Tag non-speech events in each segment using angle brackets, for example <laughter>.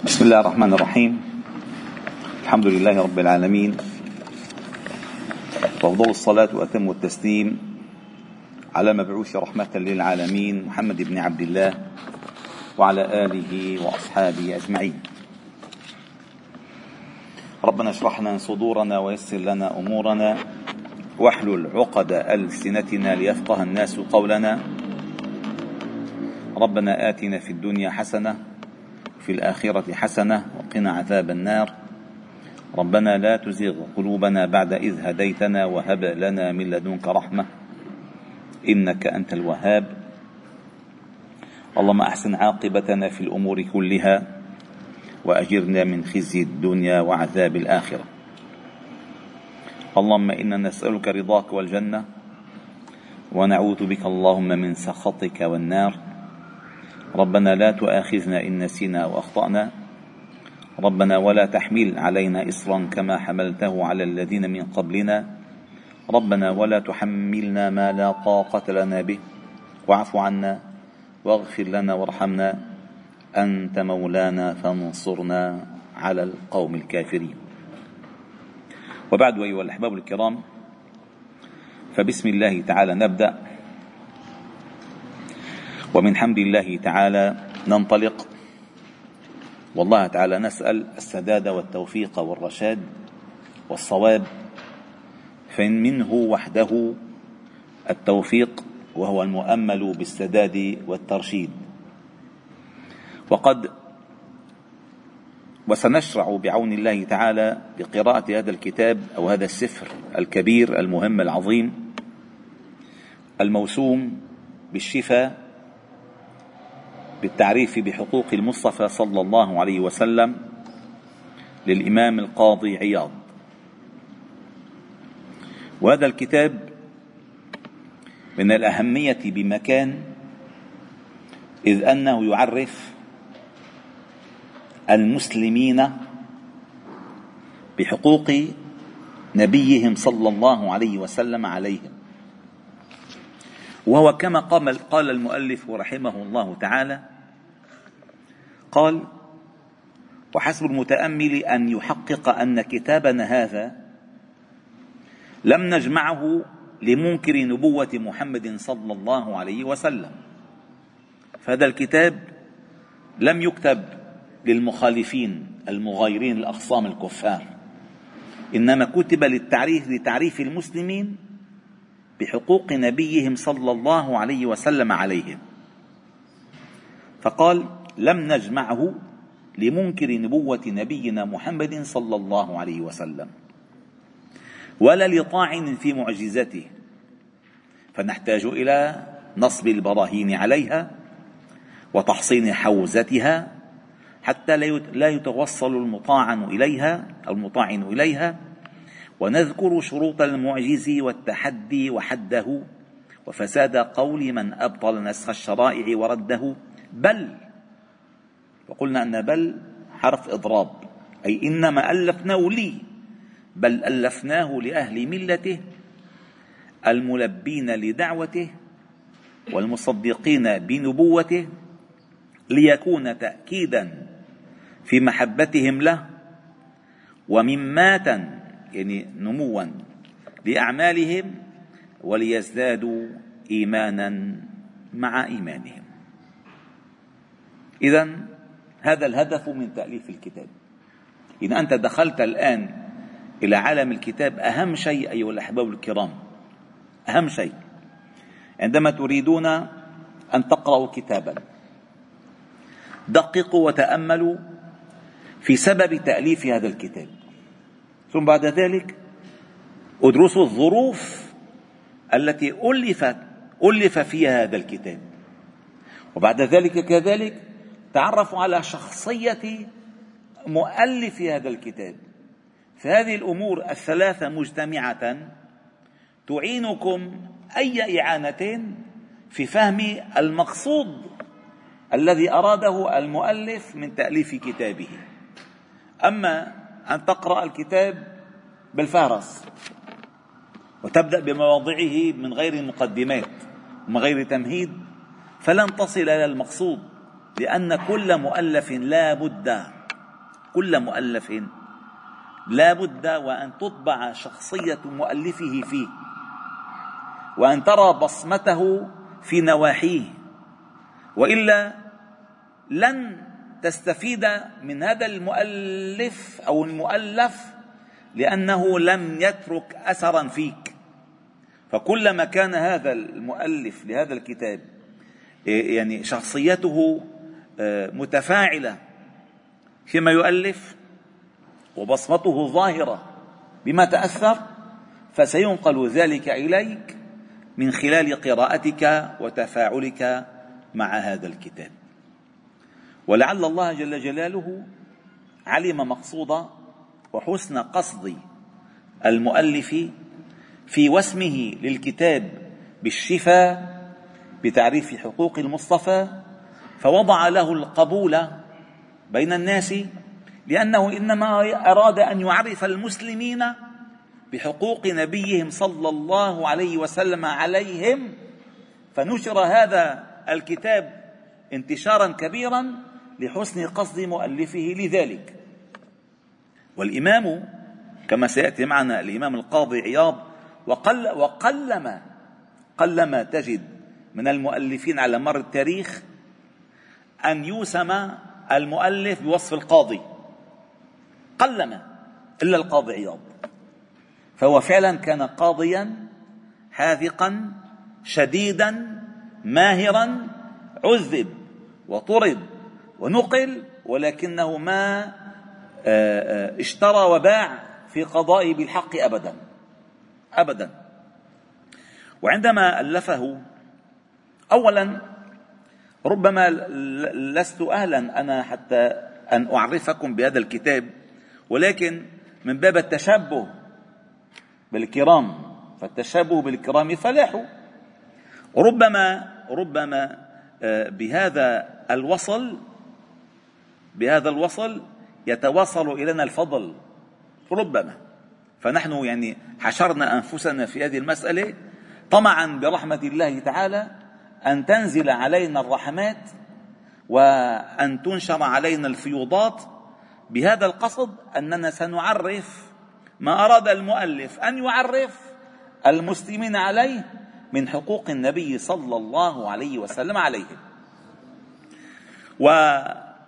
بسم الله الرحمن الرحيم. الحمد لله رب العالمين. وافضل الصلاة وأتم التسليم على مبعوث رحمة للعالمين محمد بن عبد الله وعلى آله وأصحابه أجمعين. ربنا اشرح لنا صدورنا ويسر لنا أمورنا واحلل عقد ألسنتنا ليفقه الناس قولنا. ربنا آتنا في الدنيا حسنة في الآخرة حسنة وقنا عذاب النار. ربنا لا تزغ قلوبنا بعد إذ هديتنا وهب لنا من لدنك رحمة. إنك أنت الوهاب. اللهم أحسن عاقبتنا في الأمور كلها وأجرنا من خزي الدنيا وعذاب الآخرة. اللهم إنا نسألك رضاك والجنة ونعوذ بك اللهم من سخطك والنار. ربنا لا تؤاخذنا إن نسينا وأخطأنا ربنا ولا تحمل علينا إصرا كما حملته على الذين من قبلنا. ربنا ولا تحملنا ما لا طاقة لنا به. واعف عنا واغفر لنا وارحمنا. أنت مولانا فانصرنا على القوم الكافرين. وبعد أيها الأحباب الكرام فبسم الله تعالى نبدأ. ومن حمد الله تعالى ننطلق. والله تعالى نسأل السداد والتوفيق والرشاد والصواب فإن منه وحده التوفيق وهو المؤمل بالسداد والترشيد. وقد وسنشرع بعون الله تعالى بقراءة هذا الكتاب أو هذا السفر الكبير المهم العظيم الموسوم بالشفاء بالتعريف بحقوق المصطفى صلى الله عليه وسلم للإمام القاضي عياض. وهذا الكتاب من الأهمية بمكان إذ أنه يعرف المسلمين بحقوق نبيهم صلى الله عليه وسلم عليهم. وهو كما قال المؤلف رحمه الله تعالى قال وحسب المتأمل أن يحقق أن كتابنا هذا لم نجمعه لمنكر نبوة محمد صلى الله عليه وسلم. فهذا الكتاب لم يكتب للمخالفين المغايرين الاخصام الكفار إنما كتب للتعريف لتعريف المسلمين بحقوق نبيهم صلى الله عليه وسلم عليهم. فقال لم نجمعه لمنكر نبوة نبينا محمد صلى الله عليه وسلم ولا لطاعن في معجزته فنحتاج إلى نصب البراهين عليها وتحصين حوزتها حتى لا يتوصل المطاعن إليها المطاعن إليها ونذكر شروط المعجز والتحدي وحده وفساد قول من أبطل نسخ الشرائع ورده بل وقلنا أن بل حرف إضراب أي إنما ألفناه لي بل ألفناه لأهل ملته الملبين لدعوته والمصدقين بنبوته ليكون تأكيدا في محبتهم له ومماتا يعني نموا لأعمالهم وليزدادوا إيمانا مع إيمانهم. إذا هذا الهدف من تأليف الكتاب. إذا أنت دخلت الآن إلى عالم الكتاب أهم شيء أيها الأحباب الكرام أهم شيء عندما تريدون أن تقرأوا كتابا دققوا وتأملوا في سبب تأليف هذا الكتاب. ثم بعد ذلك ادرسوا الظروف التي ألفت ألف فيها هذا الكتاب. وبعد ذلك كذلك تعرفوا على شخصية مؤلف هذا الكتاب. فهذه الأمور الثلاثة مجتمعة تعينكم أي إعانة في فهم المقصود الذي أراده المؤلف من تأليف كتابه. أما أن تقرأ الكتاب بالفهرس وتبدأ بمواضعه من غير مقدمات ومن غير تمهيد فلن تصل إلى المقصود لأن كل مؤلف لا بد كل مؤلف لا بد وأن تطبع شخصية مؤلفه فيه وأن ترى بصمته في نواحيه وإلا لن تستفيد من هذا المؤلف أو المؤلف لأنه لم يترك أثرا فيك. فكلما كان هذا المؤلف لهذا الكتاب يعني شخصيته آه، متفاعلة فيما يؤلف وبصمته ظاهرة بما تأثر فسينقل ذلك إليك من خلال قراءتك وتفاعلك مع هذا الكتاب. ولعل الله جل جلاله علم مقصود وحسن قصد المؤلف في وسمه للكتاب بالشفاء بتعريف حقوق المصطفى فوضع له القبول بين الناس لأنه إنما أراد أن يعرف المسلمين بحقوق نبيهم صلى الله عليه وسلم عليهم. فنشر هذا الكتاب انتشارا كبيرا لحسن قصد مؤلفه لذلك. والإمام كما سيأتي معنا الإمام القاضي عياض وقل وقلما قلما تجد من المؤلفين على مر التاريخ أن يوسم المؤلف بوصف القاضي. قلما إلا القاضي عياض. فهو فعلا كان قاضيا حاذقا شديدا ماهرا عذب وطرد. ونقل ولكنه ما آه، آه، اشترى وباع في قضائه بالحق ابدا. ابدا. وعندما ألفه اولا ربما لست أهلا أنا حتى أن أعرفكم بهذا الكتاب ولكن من باب التشبه بالكرام فالتشبه بالكرام فلاح ربما ربما آه، بهذا الوصل بهذا الوصل يتوصل إلينا الفضل. ربما. فنحن يعني حشرنا أنفسنا في هذه المسألة طمعا برحمة الله تعالى أن تنزل علينا الرحمات وأن تنشر علينا الفيوضات. بهذا القصد أننا سنعرف ما أراد المؤلف أن يعرف المسلمين عليه من حقوق النبي صلى الله عليه وسلم عليهم.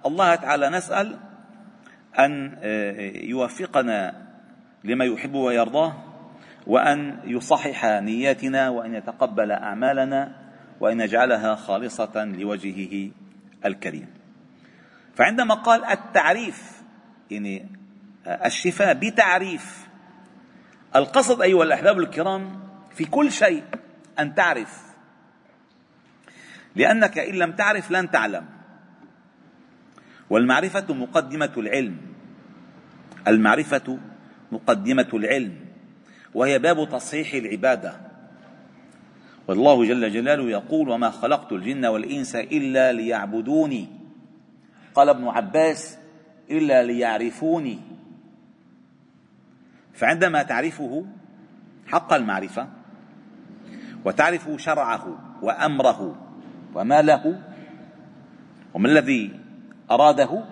والله تعالى نسأل أن يوفقنا لما يحب ويرضاه وأن يصحح نياتنا وأن يتقبل أعمالنا وأن يجعلها خالصة لوجهه الكريم. فعندما قال التعريف يعني الشفاء بتعريف القصد أيها الأحباب الكرام في كل شيء أن تعرف. لأنك إن لم تعرف لن تعلم. والمعرفة مقدمة العلم. المعرفة مقدمة العلم. وهي باب تصحيح العبادة. والله جل جلاله يقول وما خلقت الجن والإنس إلا ليعبدوني قال ابن عباس إلا ليعرفوني فعندما تعرفه حق المعرفة وتعرف شرعه وأمره وما له وما الذي أراده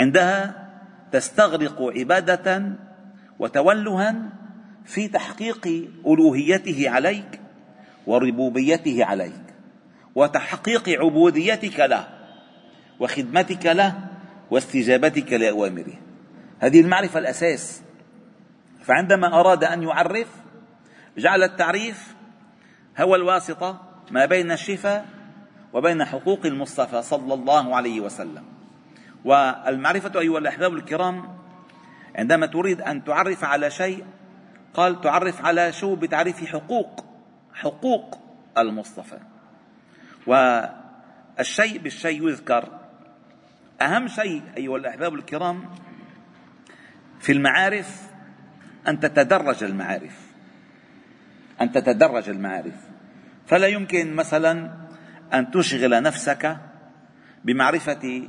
عندها تستغرق عبادة وتولها في تحقيق ألوهيته عليك وربوبيته عليك وتحقيق عبوديتك له وخدمتك له واستجابتك لأوامره. هذه المعرفة الأساس. فعندما أراد أن يعرف جعل التعريف هو الواسطة ما بين الشفاء وبين حقوق المصطفى صلى الله عليه وسلم. والمعرفة أيها الأحباب الكرام عندما تريد أن تعرف على شيء قال تعرف على شو؟ بتعريف حقوق حقوق المصطفى. والشيء بالشيء يذكر. أهم شيء أيها الأحباب الكرام في المعارف أن تتدرج المعارف. أن تتدرج المعارف. فلا يمكن مثلا أن تشغل نفسك آه،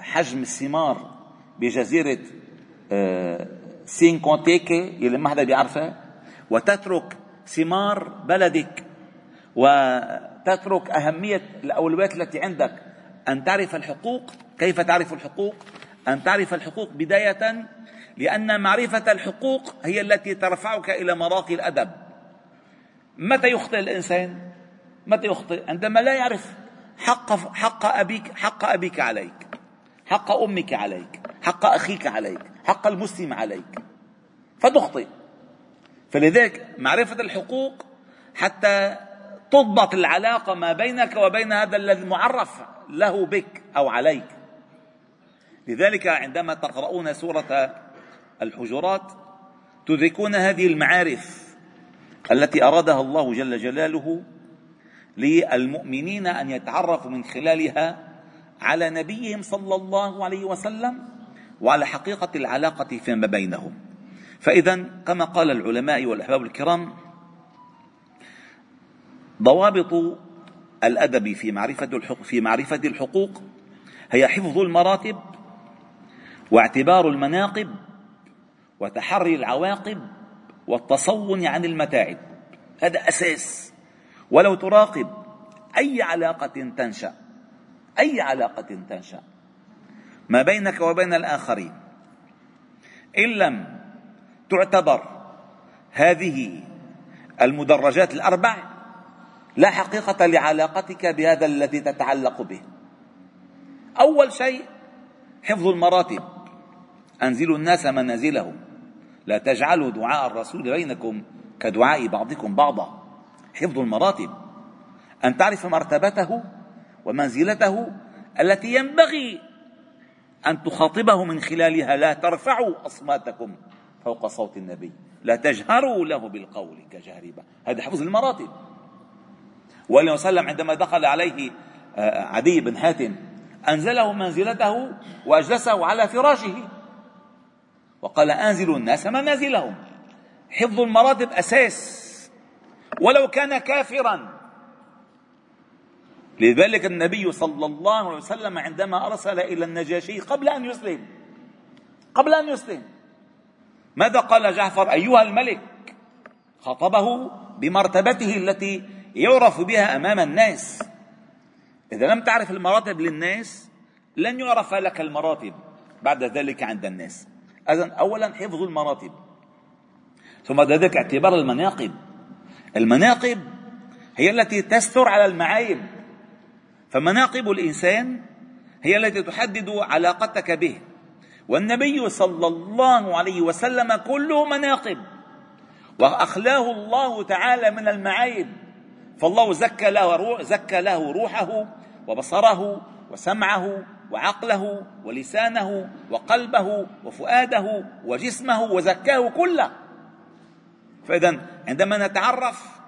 حجم الثمار بجزيرة سينكونتيكي اللي ما حدا بيعرفها وتترك ثمار بلدك. وتترك أهمية الأولويات التي عندك. أن تعرف الحقوق. كيف تعرف الحقوق؟ أن تعرف الحقوق بداية لأن معرفة الحقوق هي التي ترفعك إلى مراقي الأدب. متى يخطئ الإنسان؟ متى يخطئ؟ عندما لا يعرف حق حق أبيك حق أبيك عليك. حق أمك عليك. حق أخيك عليك. حق المسلم عليك. فتخطئ فلذلك معرفة الحقوق حتى تضبط العلاقة ما بينك وبين هذا الذي معرف له بك أو عليك. لذلك عندما تقرؤون سورة الحجرات تدركون هذه المعارف التي أرادها الله جل جلاله للمؤمنين أن يتعرفوا من خلالها على نبيهم صلى الله عليه وسلم وعلى حقيقة العلاقة فيما بينهم. فإذا كما قال العلماء والأحباب الكرام ضوابط الأدب في معرفة الحقوق, في معرفة الحقوق هي حفظ المراتب واعتبار المناقب وتحري العواقب والتصون عن المتاعب. هذا أساس ولو تراقب أي علاقة تنشأ أي علاقة تنشأ. ما بينك وبين الآخرين إن لم تعتبر هذه المدرجات الأربع لا حقيقة لعلاقتك بهذا الذي تتعلق به. أول شيء حفظ المراتب. أنزلوا الناس منازلهم. لا تجعلوا دعاء الرسول بينكم كدعاء بعضكم بعضا. حفظ المراتب أن تعرف مرتبته ومنزلته التي ينبغي أن تخاطبه من خلالها. لا ترفعوا أصواتكم فوق صوت النبي لا تجهروا له بالقول كجهر هذا حفظ المراتب. والنبي صلى الله عليه وسلم عندما دخل عليه آه، عدي بن حاتم أنزله منزلته وأجلسه على فراشه. وقال أنزلوا الناس منازلهم. حفظ المراتب أساس ولو كان كافرا. لذلك النبي صلى الله عليه وسلم عندما أرسل إلى النجاشي قبل أن يسلم قبل أن يسلم ماذا قال جعفر؟ أيها الملك خاطبه بمرتبته التي يعرف بها أمام الناس. إذا لم تعرف المراتب للناس لن يعرف لك المراتب بعد ذلك عند الناس. إذا أولا حفظ المراتب ثم ذلك اعتبار المناقب. المناقب هي التي تستر على المعايب. فمناقب الإنسان هي التي تحدد علاقتك به. والنبي صلى الله عليه وسلم كله مناقب وأخلاه الله تعالى من المعايب. فالله زكى له روح زكى له روحه وبصره وسمعه وعقله ولسانه وقلبه وفؤاده وجسمه وزكاه كله. فإذا عندما نتعرف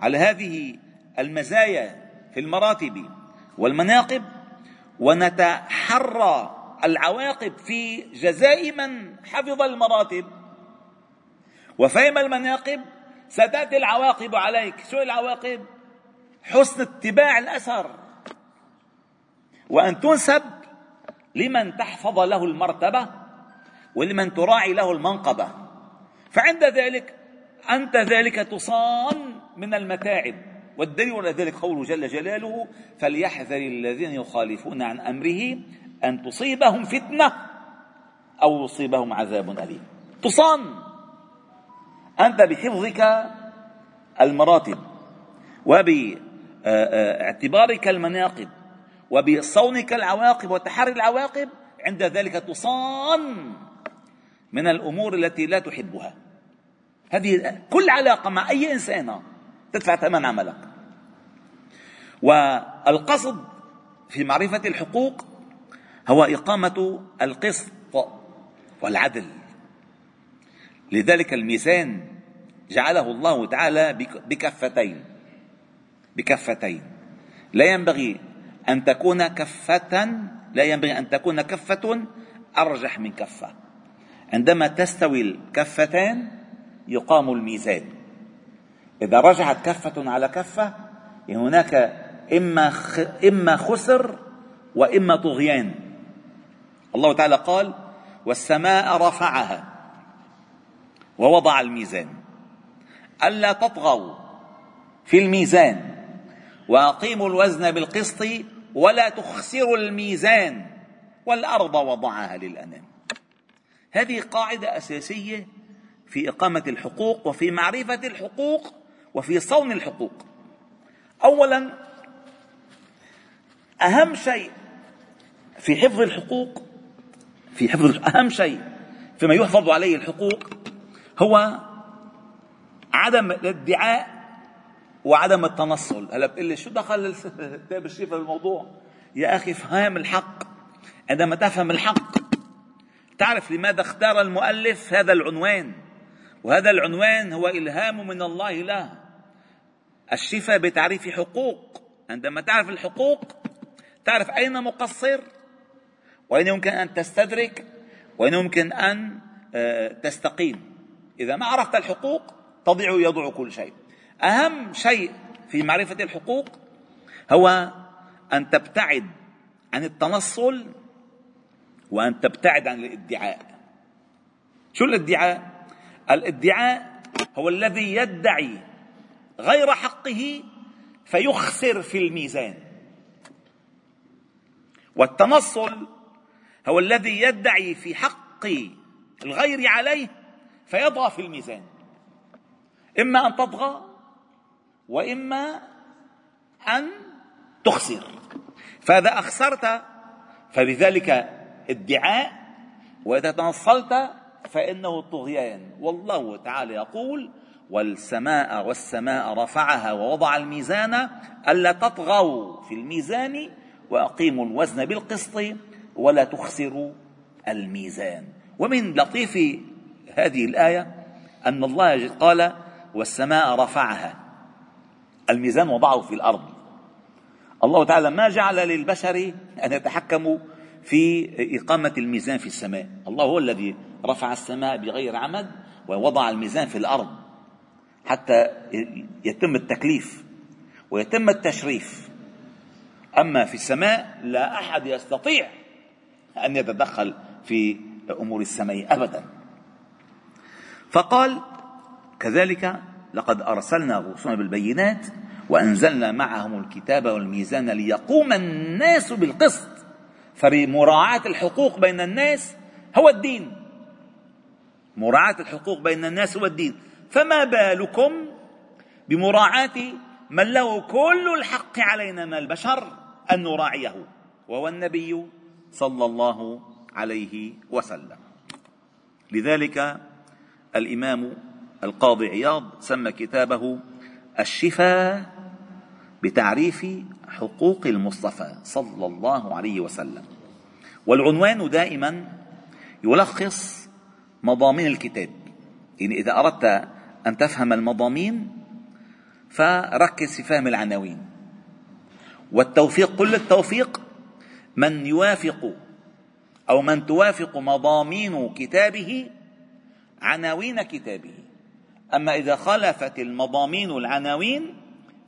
على هذه المزايا في المراتب والمناقب ونتحرى العواقب في جزاء من حفظ المراتب وفهم المناقب ستأتي العواقب عليك. شو العواقب؟ حسن اتباع الأثر. وأن تنسب لمن تحفظ له المرتبة ولمن تراعي له المنقبة. فعند ذلك أنت ذلك تصان من المتاعب. والدليل على ذلك قوله جل جلاله فليحذر الذين يخالفون عن أمره أن تصيبهم فتنة أو يصيبهم عذاب أليم. تصان. أنت بحفظك المراتب وباعتبارك المناقب وبصونك العواقب وتحري العواقب عند ذلك تصان من الأمور التي لا تحبها. هذه كل علاقة مع أي انسان تدفع ثمن عملك. والقصد في معرفة الحقوق هو إقامة القسط والعدل. لذلك الميزان جعله الله تعالى بكفتين بكفتين. لا ينبغي أن تكون كفة لا ينبغي أن تكون كفة أرجح من كفة. عندما تستوي الكفتان يقام الميزان. إذا رجعت كفة على كفة هناك إما إما خسر وإما طغيان. الله تعالى قال والسماء رفعها ووضع الميزان. ألا تطغوا في الميزان وأقيموا الوزن بالقسط ولا تخسروا الميزان والأرض وضعها للأنام. هذه قاعدة أساسية في إقامة الحقوق وفي معرفة الحقوق وفي صون الحقوق. أولا أهم شيء في حفظ الحقوق في حفظ أهم شيء فيما يحفظ عليه الحقوق هو عدم الادعاء وعدم التنصل. هلا بتقول لي شو دخل كتاب <laughs> الشفا بالموضوع؟ يا أخي فهم الحق. عندما تفهم الحق تعرف لماذا اختار المؤلف هذا العنوان. وهذا العنوان هو إلهام من الله له. الشفاء بتعريف حقوق. عندما تعرف الحقوق تعرف أين مقصر وأين يمكن أن تستدرك وأين يمكن أن آه، تستقيم. إذا ما عرفت الحقوق تضيع يضع كل شيء. أهم شيء في معرفة الحقوق هو أن تبتعد عن التنصل وأن تبتعد عن الادعاء. شو الادعاء؟ الادعاء هو الذي يدعي غير حقه فيخسر في الميزان. والتنصل هو الذي يدعي في حق الغير عليه فيضغى في الميزان. إما أن تطغى وإما أن تخسر. فإذا أخسرت فلذلك ادعاء وإذا تنصلت فإنه طغيان. والله تعالى يقول والسماء والسماء رفعها ووضع الميزان ألا تطغوا في الميزان وأقيموا الوزن بالقسط ولا تخسروا الميزان. ومن لطيف هذه الآية أن الله قال والسماء رفعها. الميزان وضعه في الأرض. الله تعالى ما جعل للبشر أن يتحكموا في إقامة الميزان في السماء. الله هو الذي رفع السماء بغير عمد ووضع الميزان في الأرض حتى يتم التكليف ويتم التشريف. أما في السماء لا أحد يستطيع أن يتدخل في أمور السماء أبدا. فقال كذلك لقد أرسلنا رسلنا بالبينات وأنزلنا معهم الكتاب والميزان ليقوم الناس بالقسط. فمراعاه الحقوق بين الناس هو الدين. مراعاة الحقوق بين الناس هو الدين فما بالكم بمراعاة من له كل الحق علينا من البشر أن نراعيه وهو النبي صلى الله عليه وسلم. لذلك الإمام القاضي عياض سمى كتابه الشفاء بتعريف حقوق المصطفى صلى الله عليه وسلم. والعنوان دائما يلخص مضامين الكتاب. يعني إذا أردت أن تفهم المضامين فركز في فهم العناوين. والتوفيق كل التوفيق من يوافق أو من توافق مضامين كتابه عناوين كتابه. أما إذا خالفت المضامين العناوين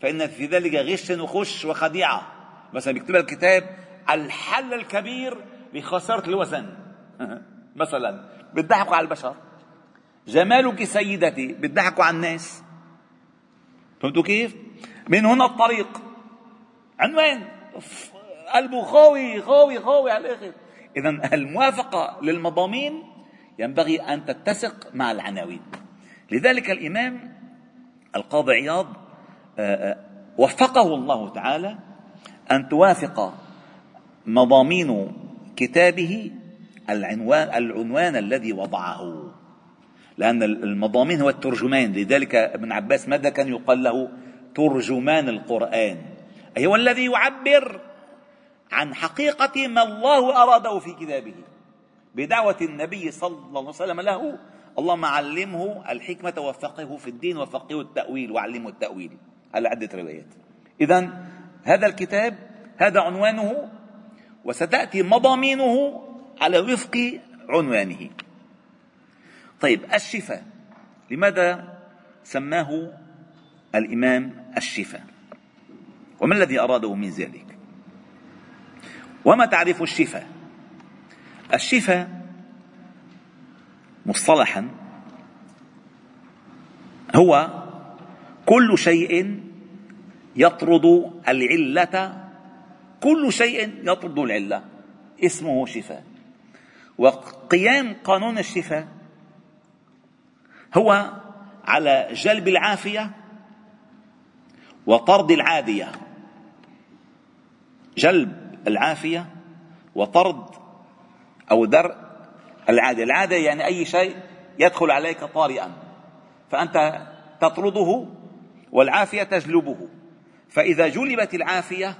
فإن في ذلك غش وخش وخديعة. مثلا بيكتب الكتاب الحل الكبير لخساره الوزن. <laughs> مثلا. بيضحكوا على البشر. جمالك سيدتي بيضحكوا على الناس. فهمتوا كيف؟ من هنا الطريق. عنوان. قلبه خاوي خاوي خاوي على الآخر. اذا الموافقة للمضامين ينبغي أن تتسق مع العناوين. لذلك الإمام القاضي عياض آه، آه، وفقه الله تعالى أن توافق مضامين كتابه العنوان العنوان الذي وضعه. لأن المضامين هو الترجمان. لذلك ابن عباس ماذا كان يقال له؟ ترجمان القرآن. أي هو الذي يعبر عن حقيقة ما الله أراده في كتابه. بدعوة النبي صلى الله عليه وسلم له اللهم علمه الحكمة وفقه في الدين وفقه التأويل وعلمه التأويل. على عدة روايات. إذا هذا الكتاب هذا عنوانه وستأتي مضامينه على وفق عنوانه. طيب الشفاء. لماذا سماه الإمام الشفاء؟ وما الذي أراده من ذلك؟ وما تعريف الشفاء؟ الشفاء مصطلحا هو كل شيء يطرد العلة كل شيء يطرد العلة. اسمه شفاء. وقيام قانون الشفاء هو على جلب العافية وطرد العادية. جلب العافية وطرد أو درء العاده العاده يعني أي شيء يدخل عليك طارئا فأنت تطرده والعافية تجلبه. فإذا جلبت العافية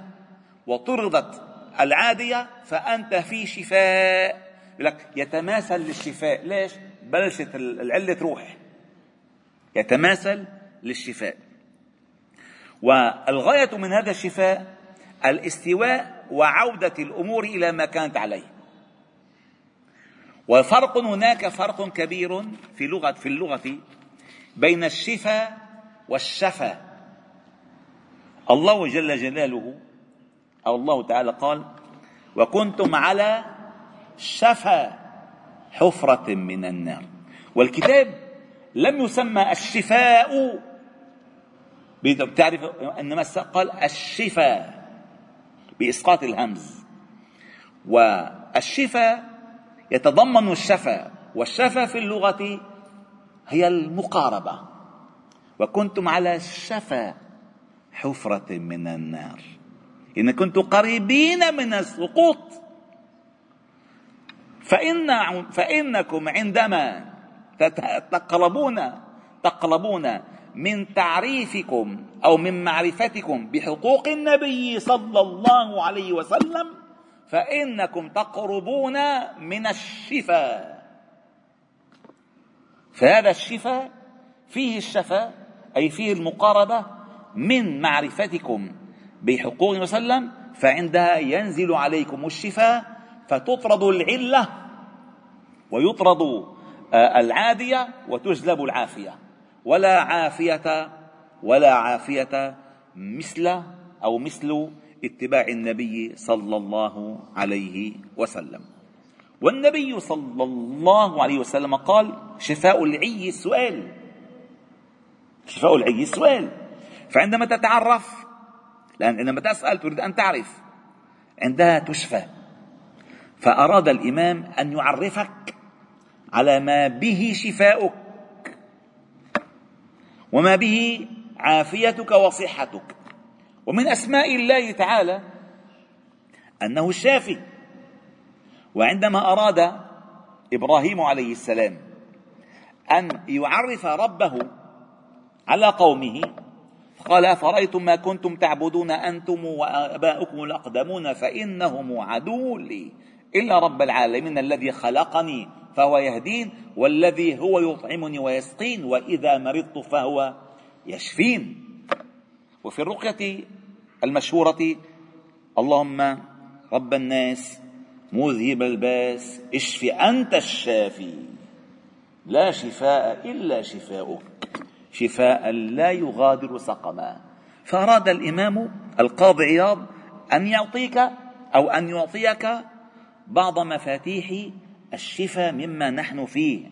وطردت العادية فأنت في شفاء. لك يتماثل للشفاء. ليش؟ بلشت العلة تروح. يتماثل للشفاء. والغاية من هذا الشفاء الاستواء وعودة الأمور إلى ما كانت عليه. وفرق هناك فرق كبير في لغه في اللغة بين الشفاء والشفا الله جل جلاله أو الله تعالى قال وكنتم على شفا حفرة من النار. والكتاب لم يسمى الشفاء. بتعرف انما قال الشفاء بإسقاط الهمز. والشفاء يتضمن الشفا والشفا في اللغة هي المقاربة. وكنتم على شفا حفرة من النار. إن كنتم قريبين من السقوط. فإن فإنكم عندما تقربون تقربون من تعريفكم أو من معرفتكم بحقوق النبي صلى الله عليه وسلم فإنكم تقربون من الشفاء. فهذا الشفاء فيه الشفاء أي فيه المقاربة من معرفتكم بحقوق وسلم فعندها ينزل عليكم الشفاء فتطرد العلة ويطرد آه، العادية وتجلب العافية. ولا عافية ولا عافية مثل أو مثل اتباع النبي صلى الله عليه وسلم. والنبي صلى الله عليه وسلم قال شفاء العي السؤال شفاء العي السؤال فعندما تتعرف لأن عندما تسأل تريد أن تعرف عندها تشفى. فأراد الإمام أن يعرفك على ما به شفاؤك وما به عافيتك وصحتك. ومن أسماء الله تعالى أنه الشافي وعندما أراد إبراهيم عليه السلام أن يعرف ربه على قومه قال أفرأيتم ما كنتم تعبدون أنتم وآباؤكم الأقدمون فإنهم عدو لي. إلا رب العالمين الذي خلقني فهو يهدين والذي هو يطعمني ويسقين وإذا مرضت فهو يشفين. وفي الرقية المشهورة اللهم رب الناس مذهب الباس اشف أنت الشافي. لا شفاء إلا شفاؤك. شفاء لا يغادر سقما. فأراد الإمام القاضي عياض أن يعطيك أو أن يعطيك بعض مفاتيح الشفاء مما نحن فيه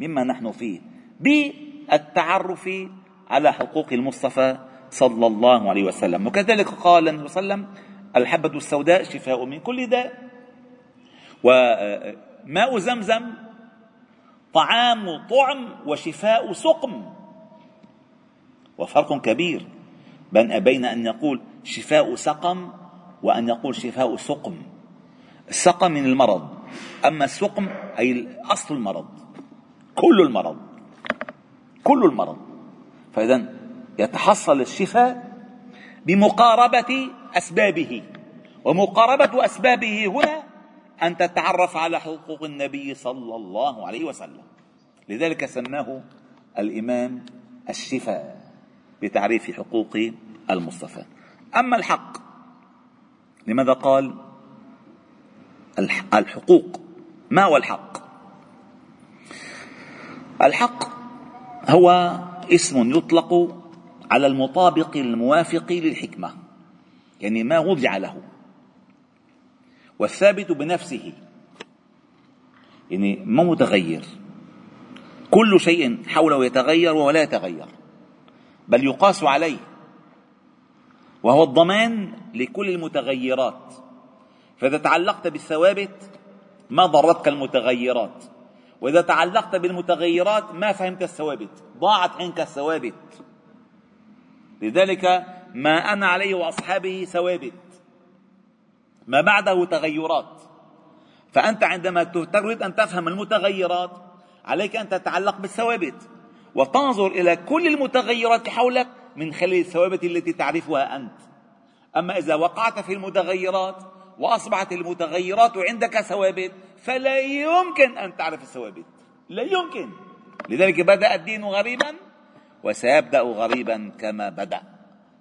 مما نحن فيه بالتعرف على حقوق المصطفى صلى الله عليه وسلم. وكذلك قال النبي صلى الله عليه وسلم الحبة السوداء شفاء من كل داء وماء زمزم طعام طعم وشفاء سقم. وفرق كبير بين أن يقول شفاء سقم وأن يقول شفاء سقم. السقم من المرض. أما السقم أي أصل المرض. كل المرض. كل المرض. فإذا يتحصل الشفاء بمقاربة أسبابه. ومقاربة أسبابه هنا أن تتعرف على حقوق النبي صلى الله عليه وسلم. لذلك سماه الإمام الشفاء بتعريف حقوق المصطفى. أما الحق لماذا قال؟ الحقوق. ما هو الحق؟ الحق هو اسم يطلق على المطابق الموافق للحكمة يعني ما وضع له. والثابت بنفسه يعني ما متغير. كل شيء حوله يتغير ولا يتغير بل يقاس عليه وهو الضمان لكل المتغيرات. فإذا تعلقت بالثوابت ما ضرتك المتغيرات. وإذا تعلقت بالمتغيرات ما فهمت الثوابت ضاعت عنك الثوابت. لذلك ما أنا عليه وأصحابه ثوابت. ما بعده تغيرات. فأنت عندما تريد أن تفهم المتغيرات عليك أن تتعلق بالثوابت. وتنظر إلى كل المتغيرات حولك من خلال الثوابت التي تعرفها أنت. أما إذا وقعت في المتغيرات وأصبحت المتغيرات عندك ثوابت فلا يمكن أن تعرف الثوابت. لا يمكن. لذلك بدأ الدين غريبا وسيبدأ غريبا كما بدأ.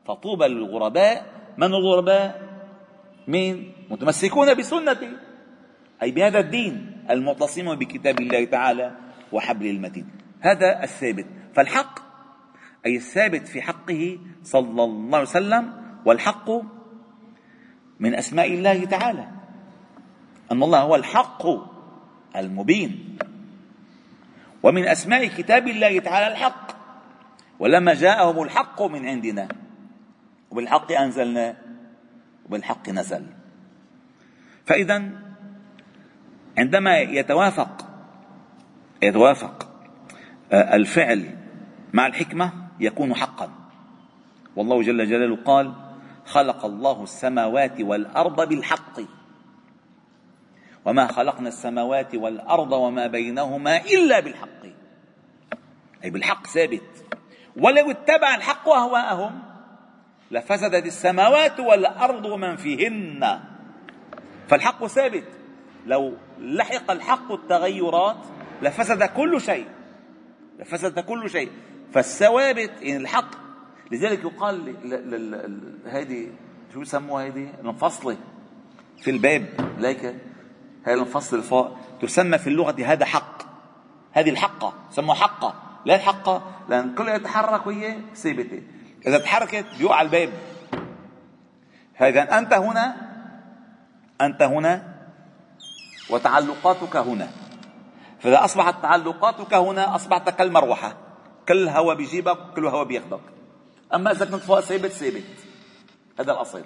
فطوبى للغرباء. من الغرباء؟ من متمسكون بسنتي. أي بهذا الدين المعتصم بكتاب الله تعالى وحبل المتين. هذا الثابت. فالحق أي الثابت في حقه صلى الله عليه وسلم والحق من أسماء الله تعالى. أن الله هو الحق المبين. ومن أسماء كتاب الله تعالى الحق. ولما جاءهم الحق من عندنا. وبالحق أنزلنا. وبالحق نزل. فإذا عندما يتوافق يتوافق آه، الفعل مع الحكمة يكون حقا. والله جل جلاله قال خلق الله السماوات والأرض بالحق. وما خلقنا السماوات والأرض وما بينهما إلا بالحق. أي بالحق ثابت. ولو اتبع الحق أهواءهم لفسدت السماوات والأرض ومن فيهن. فالحق ثابت. لو لحق الحق التغيرات لفسد كل شيء. لفسد كل شيء. فالثوابت يعني الحق لذلك يقال هذه شو يسموها هذه؟ المفصلة في الباب. ليك هذه المفصلة فوق تسمى في اللغة هذا حق. هذه الحقة سموها حقة لا الحقة لأن كل يتحرك وهي ثابتة. إذا تحركت بيوقع الباب. فإذا أنت هنا أنت هنا وتعلقاتك هنا. فإذا أصبحت تعلقاتك هنا أصبحت كالمروحة. كل هواء بيجيبك وكل هواء بياخذك أما إذا كنت فوق ثابت ثابت هذا الأصل.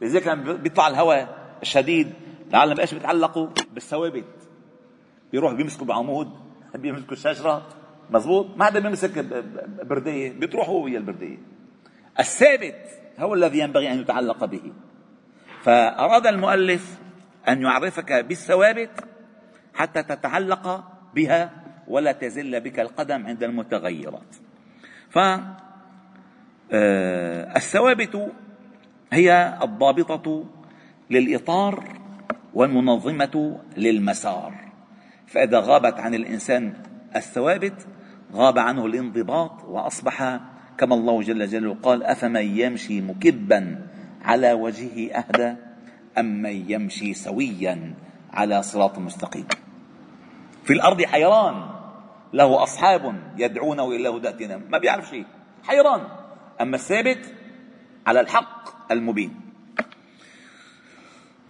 لذلك لما بيطلع الهواء الشديد العالم إيش بيتعلقوا بالثوابت. بيروح بيمسكوا بعمود بيمسكوا الشجرة. مزبوط ما حدا بيمسك بردية. بتروح هو ويا البردية. الثابت هو الذي ينبغي أن يتعلق به. فأراد المؤلف أن يعرفك بالثوابت حتى تتعلق بها ولا تزل بك القدم عند المتغيرات. فالثوابت آه، هي الضابطة للإطار والمنظمة للمسار. فإذا غابت عن الإنسان الثوابت غاب عنه الانضباط وأصبح كما الله جل جلاله قال أفمن يمشي مكبا على وجهه أهدى أم من يمشي سويا على صراط مستقيم. في الأرض حيران له أصحاب يدعونه إلى هداتنا ما بيعرف شيء حيران. أما الثابت على الحق المبين.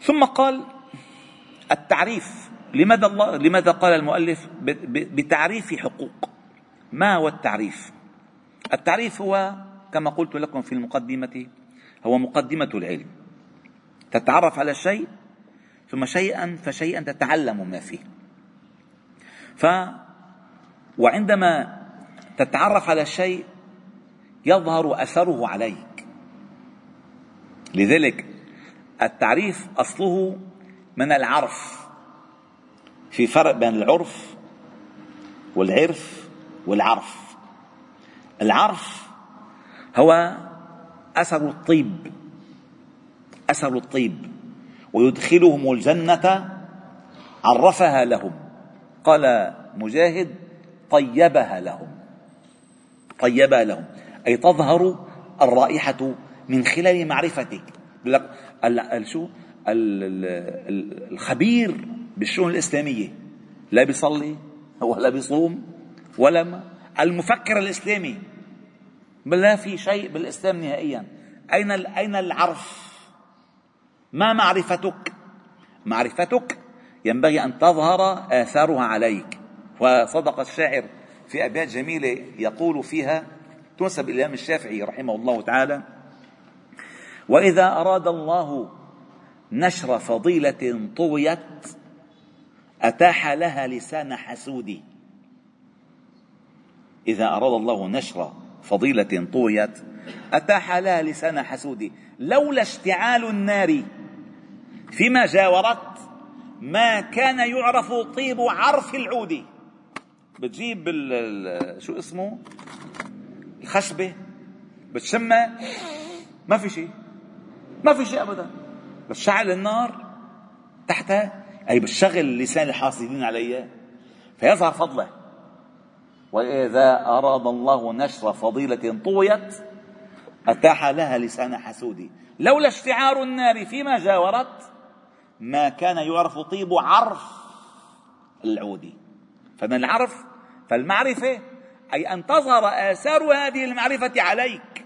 ثم قال التعريف لماذا الله لماذا قال المؤلف بتعريف حقوق؟ ما هو التعريف؟ التعريف هو كما قلت لكم في المقدمة هو مقدمة العلم. تتعرف على الشيء ثم شيئا فشيئا تتعلم ما فيه. ف وعندما تتعرف على الشيء يظهر أثره عليك. لذلك التعريف أصله من العرف في فرق بين العرف والعرف والعرف. العرف هو أثر الطيب أثر الطيب ويدخلهم الجنة عرفها لهم. قال مجاهد طيبها لهم طيبها لهم. أي تظهر الرائحة من خلال معرفتك. لك شو؟ الخبير بالشؤون الإسلامية. لا بيصلي ولا بيصوم ولا المفكر الإسلامي. لا في شيء بالإسلام نهائيا. أين أين العرف ما معرفتك؟ معرفتك ينبغي أن تظهر آثارها عليك. وصدق الشاعر في أبيات جميلة يقول فيها تنسب إلى الامام الشافعي رحمه الله تعالى وإذا أراد الله نشر فضيلة طويت أتاح لها لسان حسود إذا أراد الله نشر فضيلة طويت أتاح لها لسان حسود لولا اشتعال النار فيما جاورت ما كان يعرف طيب عرف العود. بتجيب شو اسمه؟ الخشبة بتشمها ما في شيء. ما في شيء أبدا. بتشعل النار تحتها. أي بتشغل لسان الحاسدين عليها. فيظهر فضله. وإذا أراد الله نشر فضيلة طويت أتاح لها لسان حسود لولا اشتعار النار فيما جاورت ما كان يعرف طيب عرف العود. فمن العرف فالمعرفة أي أن تظهر آثار هذه المعرفة عليك.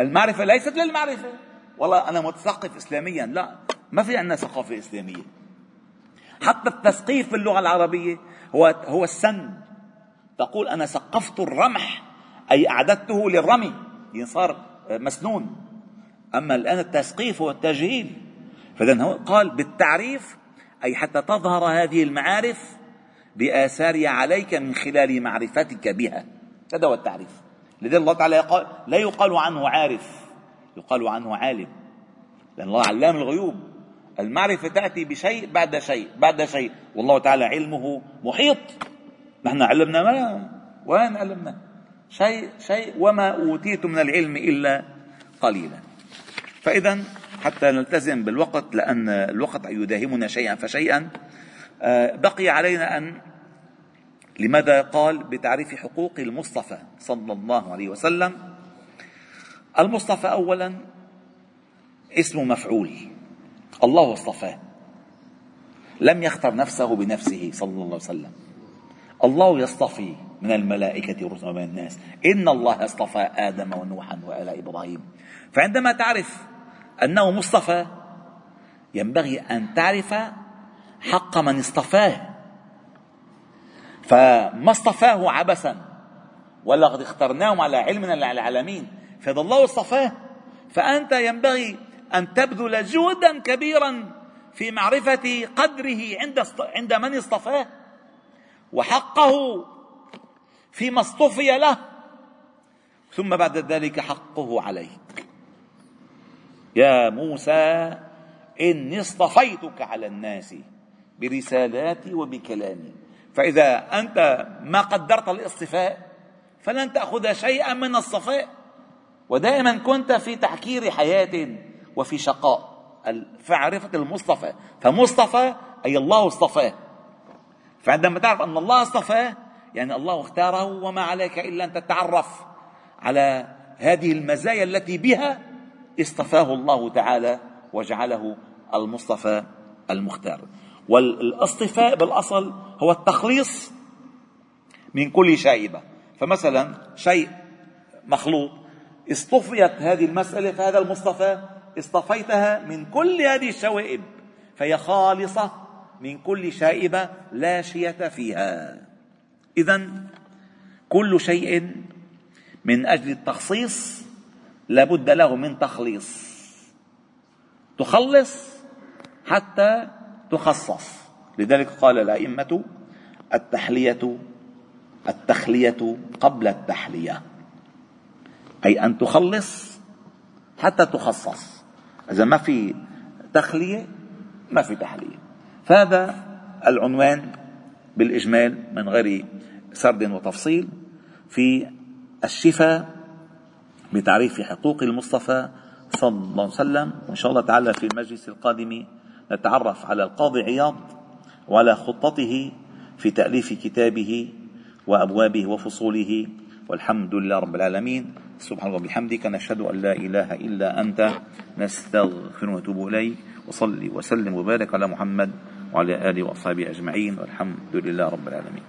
المعرفة ليست للمعرفة. والله أنا متثقف إسلاميا. لا ما في عندنا ثقافة إسلامية. حتى التثقيف اللغة العربية هو هو السن. تقول أنا ثقفت الرمح أي أعددته للرمي. يعني صار مسنون. أما الآن التثقيف هو التجهيل. فإذا هو قال بالتعريف أي حتى تظهر هذه المعارف بآثارها عليك من خلال معرفتك بها. هذا هو التعريف. لذلك الله تعالى يقال لا يقال عنه عارف يقال عنه عالم. لأن الله علام الغيوب. المعرفة تأتي بشيء بعد شيء بعد شيء. والله تعالى علمه محيط. نحن علمنا ما؟ وين علمنا؟ شيء شيء وما أوتيت من العلم إلا قليلا. فإذا حتى نلتزم بالوقت لأن الوقت يداهمنا شيئا فشيئا. بقي علينا أن لماذا قال بتعريف حقوق المصطفى صلى الله عليه وسلم؟ المصطفى أولا اسم مفعول الله اصطفاه لم يختر نفسه بنفسه صلى الله عليه وسلم. الله يصطفي من الملائكة ورسل ومن الناس. إن الله اصطفى آدم ونوحا وآل إبراهيم. فعندما تعرف أنه مصطفى ينبغي أن تعرف حق من اصطفاه. فما اصطفاه عبثا ولقد اخترناهم على علم من العالمين فإذا الله اصطفاه فأنت ينبغي أن تبذل جهدا كبيرا في معرفة قدره عند عند من اصطفاه. وحقه فيما اصطفي له ثم بعد ذلك حقه عليك. يا موسى إني اصطفيتك على الناس. برسالاتي وبكلامي. فإذا أنت ما قدرت الاصطفاء فلن تأخذ شيئا من الصفاء. ودائما كنت في تحكير حياة وفي شقاء. فعرفة المصطفى. فمصطفى أي الله اصطفاه. فعندما تعرف أن الله اصطفاه يعني الله اختاره وما عليك إلا أن تتعرف على هذه المزايا التي بها اصطفاه الله تعالى وجعله المصطفى المختار. والاصطفاء بالأصل هو التخليص من كل شائبة. فمثلا شيء مخلوط اصطفيت هذه المسألة فهذا المصطفى اصطفيتها من كل هذه الشوائب فهي خالصة من كل شائبة لا شية فيها. اذا كل شيء من أجل التخصيص لابد له من تخليص. تخلص حتى تخصص. لذلك قال الأئمة التحلية التخلية قبل التحلية. أي أن تخلص حتى تخصص. إذا ما في تخلية ما في تحلية. فهذا العنوان بالإجمال من غير سرد وتفصيل في الشفاء بتعريف حقوق المصطفى صلى الله عليه وسلم. وإن شاء الله تعالى في المجلس القادم نتعرف على القاضي عياض وعلى خطته في تأليف كتابه وأبوابه وفصوله. والحمد لله رب العالمين. سبحان الله وبحمدك نشهد أن لا إله إلا أنت نستغفر ونتوب إليك. وصلي وسلم وبارك على محمد وعلى آله وأصحابه أجمعين. والحمد لله رب العالمين.